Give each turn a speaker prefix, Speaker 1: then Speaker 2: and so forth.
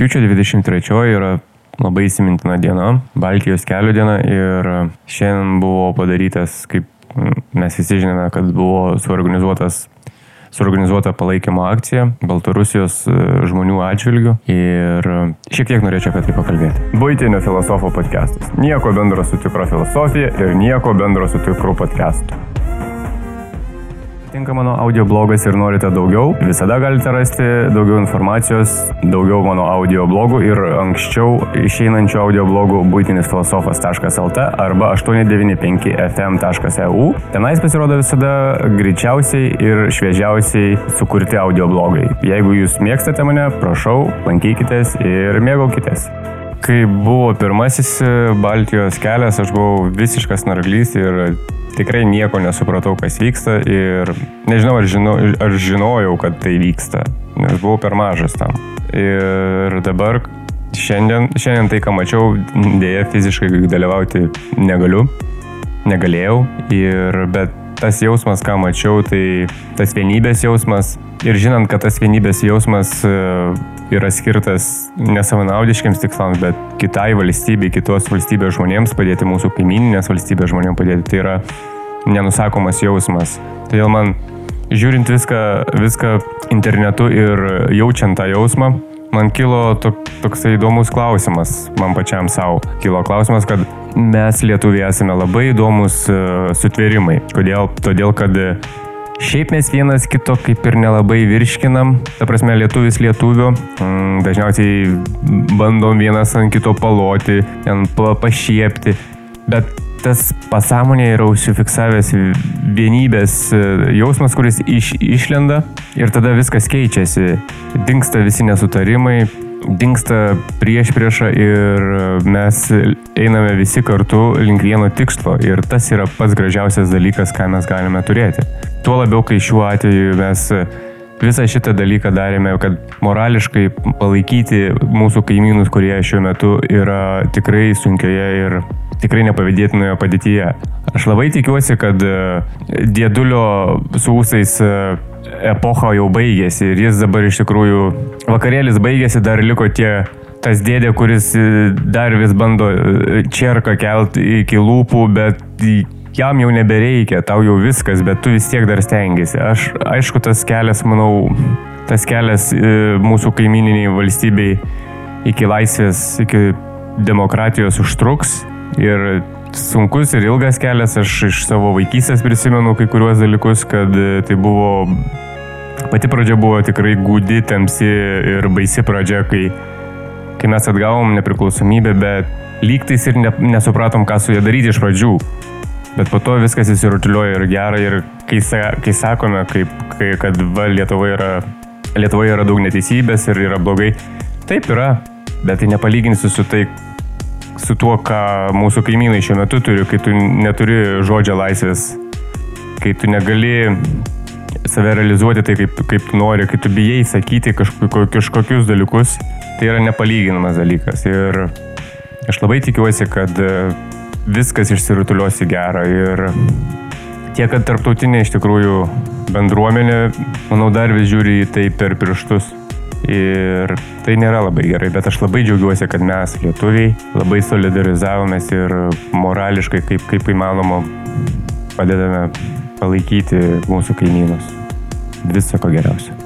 Speaker 1: Rūpiučio 23 yra labai įsimintina diena, Baltijos kelio diena ir šiandien buvo padarytas, kaip mes visi žinome, kad buvo suorganizuotas suorganizuota palaikymo akcija Baltarusijos e, žmonių atžvilgių ir šiek tiek norėčiau apie tai pakalbėti. Būtinio filosofo podcastas. Nieko bendro su tikro filosofija ir nieko bendro su tikru podcastu. Tinka mano audio blogas ir norite daugiau, visada galite rasti daugiau informacijos, daugiau mano audio blogų ir anksčiau išeinančių audio blogų būtinisfilosofas.lt arba 895fm.eu. Tenais pasirodo visada greičiausiai ir šviežiausiai sukurti audio blogai. Jeigu jūs mėgstate mane, prašau, lankykitės ir mėgaukitės. Kai buvo pirmasis Baltijos kelias, aš buvau visiškas narglys ir tikrai nieko nesupratau, kas vyksta ir nežinau, ar, žino, ar žinojau, kad tai vyksta, nes buvau per mažas tam. Ir dabar šiandien, šiandien tai, ką mačiau, dėja fiziškai dalyvauti negaliu, negalėjau, ir, bet tas jausmas, ką mačiau, tai tas vienybės jausmas ir žinant, kad tas vienybės jausmas e, yra skirtas nesavanaudiškiams tikslams, bet kitai valstybei, kitos valstybės žmonėms padėti, mūsų kaimininės valstybės žmonėms padėti, tai yra nenusakomas jausmas. Todėl man žiūrint viską, viską internetu ir jaučiant tą jausmą, man kilo tok, toksai įdomus klausimas, man pačiam savo kilo klausimas, kad mes lietuviai esame labai įdomus uh, sutvėrimai. Kodėl? Todėl, kad Šiaip mes vienas kito kaip ir nelabai virškinam, ta prasme lietuvis lietuviu, mm, dažniausiai bandom vienas ant kito paloti, ten pašiepti, bet tas pasąmonėje yra užsifiksavęs vienybės e, jausmas, kuris iš, išlenda ir tada viskas keičiasi. Dinksta visi nesutarimai, dinksta prieš priešą ir mes einame visi kartu link vieno tikslo ir tas yra pats gražiausias dalykas, ką mes galime turėti. Tuo labiau, kai šiuo atveju mes visą šitą dalyką darėme, kad morališkai palaikyti mūsų kaimynus, kurie šiuo metu yra tikrai sunkioje ir tikrai nepavydėtinoje padėtyje. Aš labai tikiuosi, kad e, dėdulio su ūsais e, epocha jau baigėsi ir jis dabar iš tikrųjų vakarėlis baigėsi, dar liko tie tas dėdė, kuris e, dar vis bando čerką kelti iki lūpų, bet jam jau nebereikia, tau jau viskas, bet tu vis tiek dar stengiasi. Aš, aišku, tas kelias, manau, tas kelias mūsų kaimininiai valstybei iki laisvės, iki demokratijos užtruks Ir sunkus ir ilgas kelias, aš iš savo vaikystės prisimenu kai kuriuos dalykus, kad e, tai buvo, pati pradžia buvo tikrai gūdi, tamsi ir baisi pradžia, kai, kai mes atgavom nepriklausomybę, bet lygtais ir ne, nesupratom, ką su ja daryti iš pradžių. Bet po to viskas įsirutuliojo ir gerai ir kai, kai sakome, kaip, kai, kad va, Lietuvoje yra, Lietuvoje yra daug neteisybės ir yra blogai, taip yra, bet tai nepalyginsiu su tai, su tuo, ką mūsų kaimynai šiuo metu turi, kai tu neturi žodžio laisvės, kai tu negali save realizuoti tai, kaip, kaip nori, kai tu bijai sakyti kažko, kažkokius dalykus, tai yra nepalyginamas dalykas. Ir aš labai tikiuosi, kad e, viskas išsirutulios į gerą. Ir tiek, kad tarptautinė iš tikrųjų bendruomenė, manau, dar vis žiūri į tai per pirštus. Ir tai nėra labai gerai, bet aš labai džiaugiuosi, kad mes, lietuviai, labai solidarizavomės ir morališkai, kaip, kaip įmanoma, padedame palaikyti mūsų kaimynus. Viso ko geriausio.